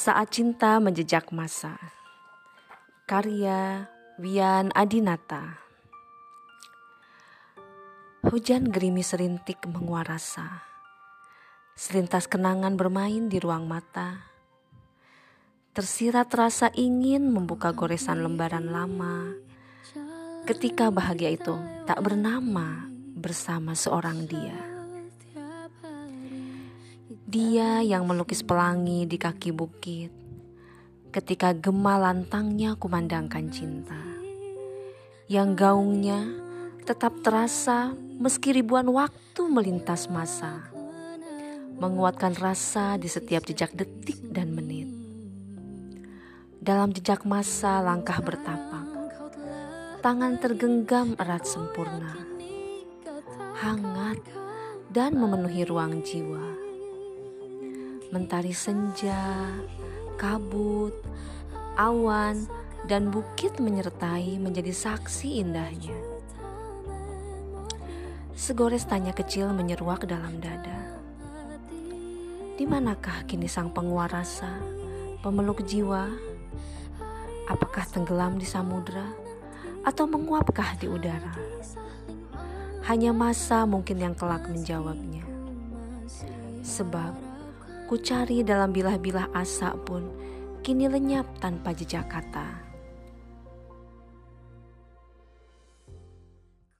Saat Cinta Menjejak Masa. Karya Wian Adinata. Hujan gerimis rintik menguar rasa. Selintas kenangan bermain di ruang mata. Tersirat rasa ingin membuka goresan lembaran lama. Ketika bahagia itu tak bernama bersama seorang dia dia yang melukis pelangi di kaki bukit. Ketika gema lantangnya kumandangkan cinta. Yang gaungnya tetap terasa meski ribuan waktu melintas masa. Menguatkan rasa di setiap jejak detik dan menit. Dalam jejak masa langkah bertapak. Tangan tergenggam erat sempurna. Hangat dan memenuhi ruang jiwa mentari senja, kabut, awan, dan bukit menyertai menjadi saksi indahnya. Segores tanya kecil menyeruak dalam dada. Di manakah kini sang penguar rasa, pemeluk jiwa? Apakah tenggelam di samudra atau menguapkah di udara? Hanya masa mungkin yang kelak menjawabnya. Sebab Ku cari dalam bilah-bilah asa pun kini lenyap tanpa jejak kata.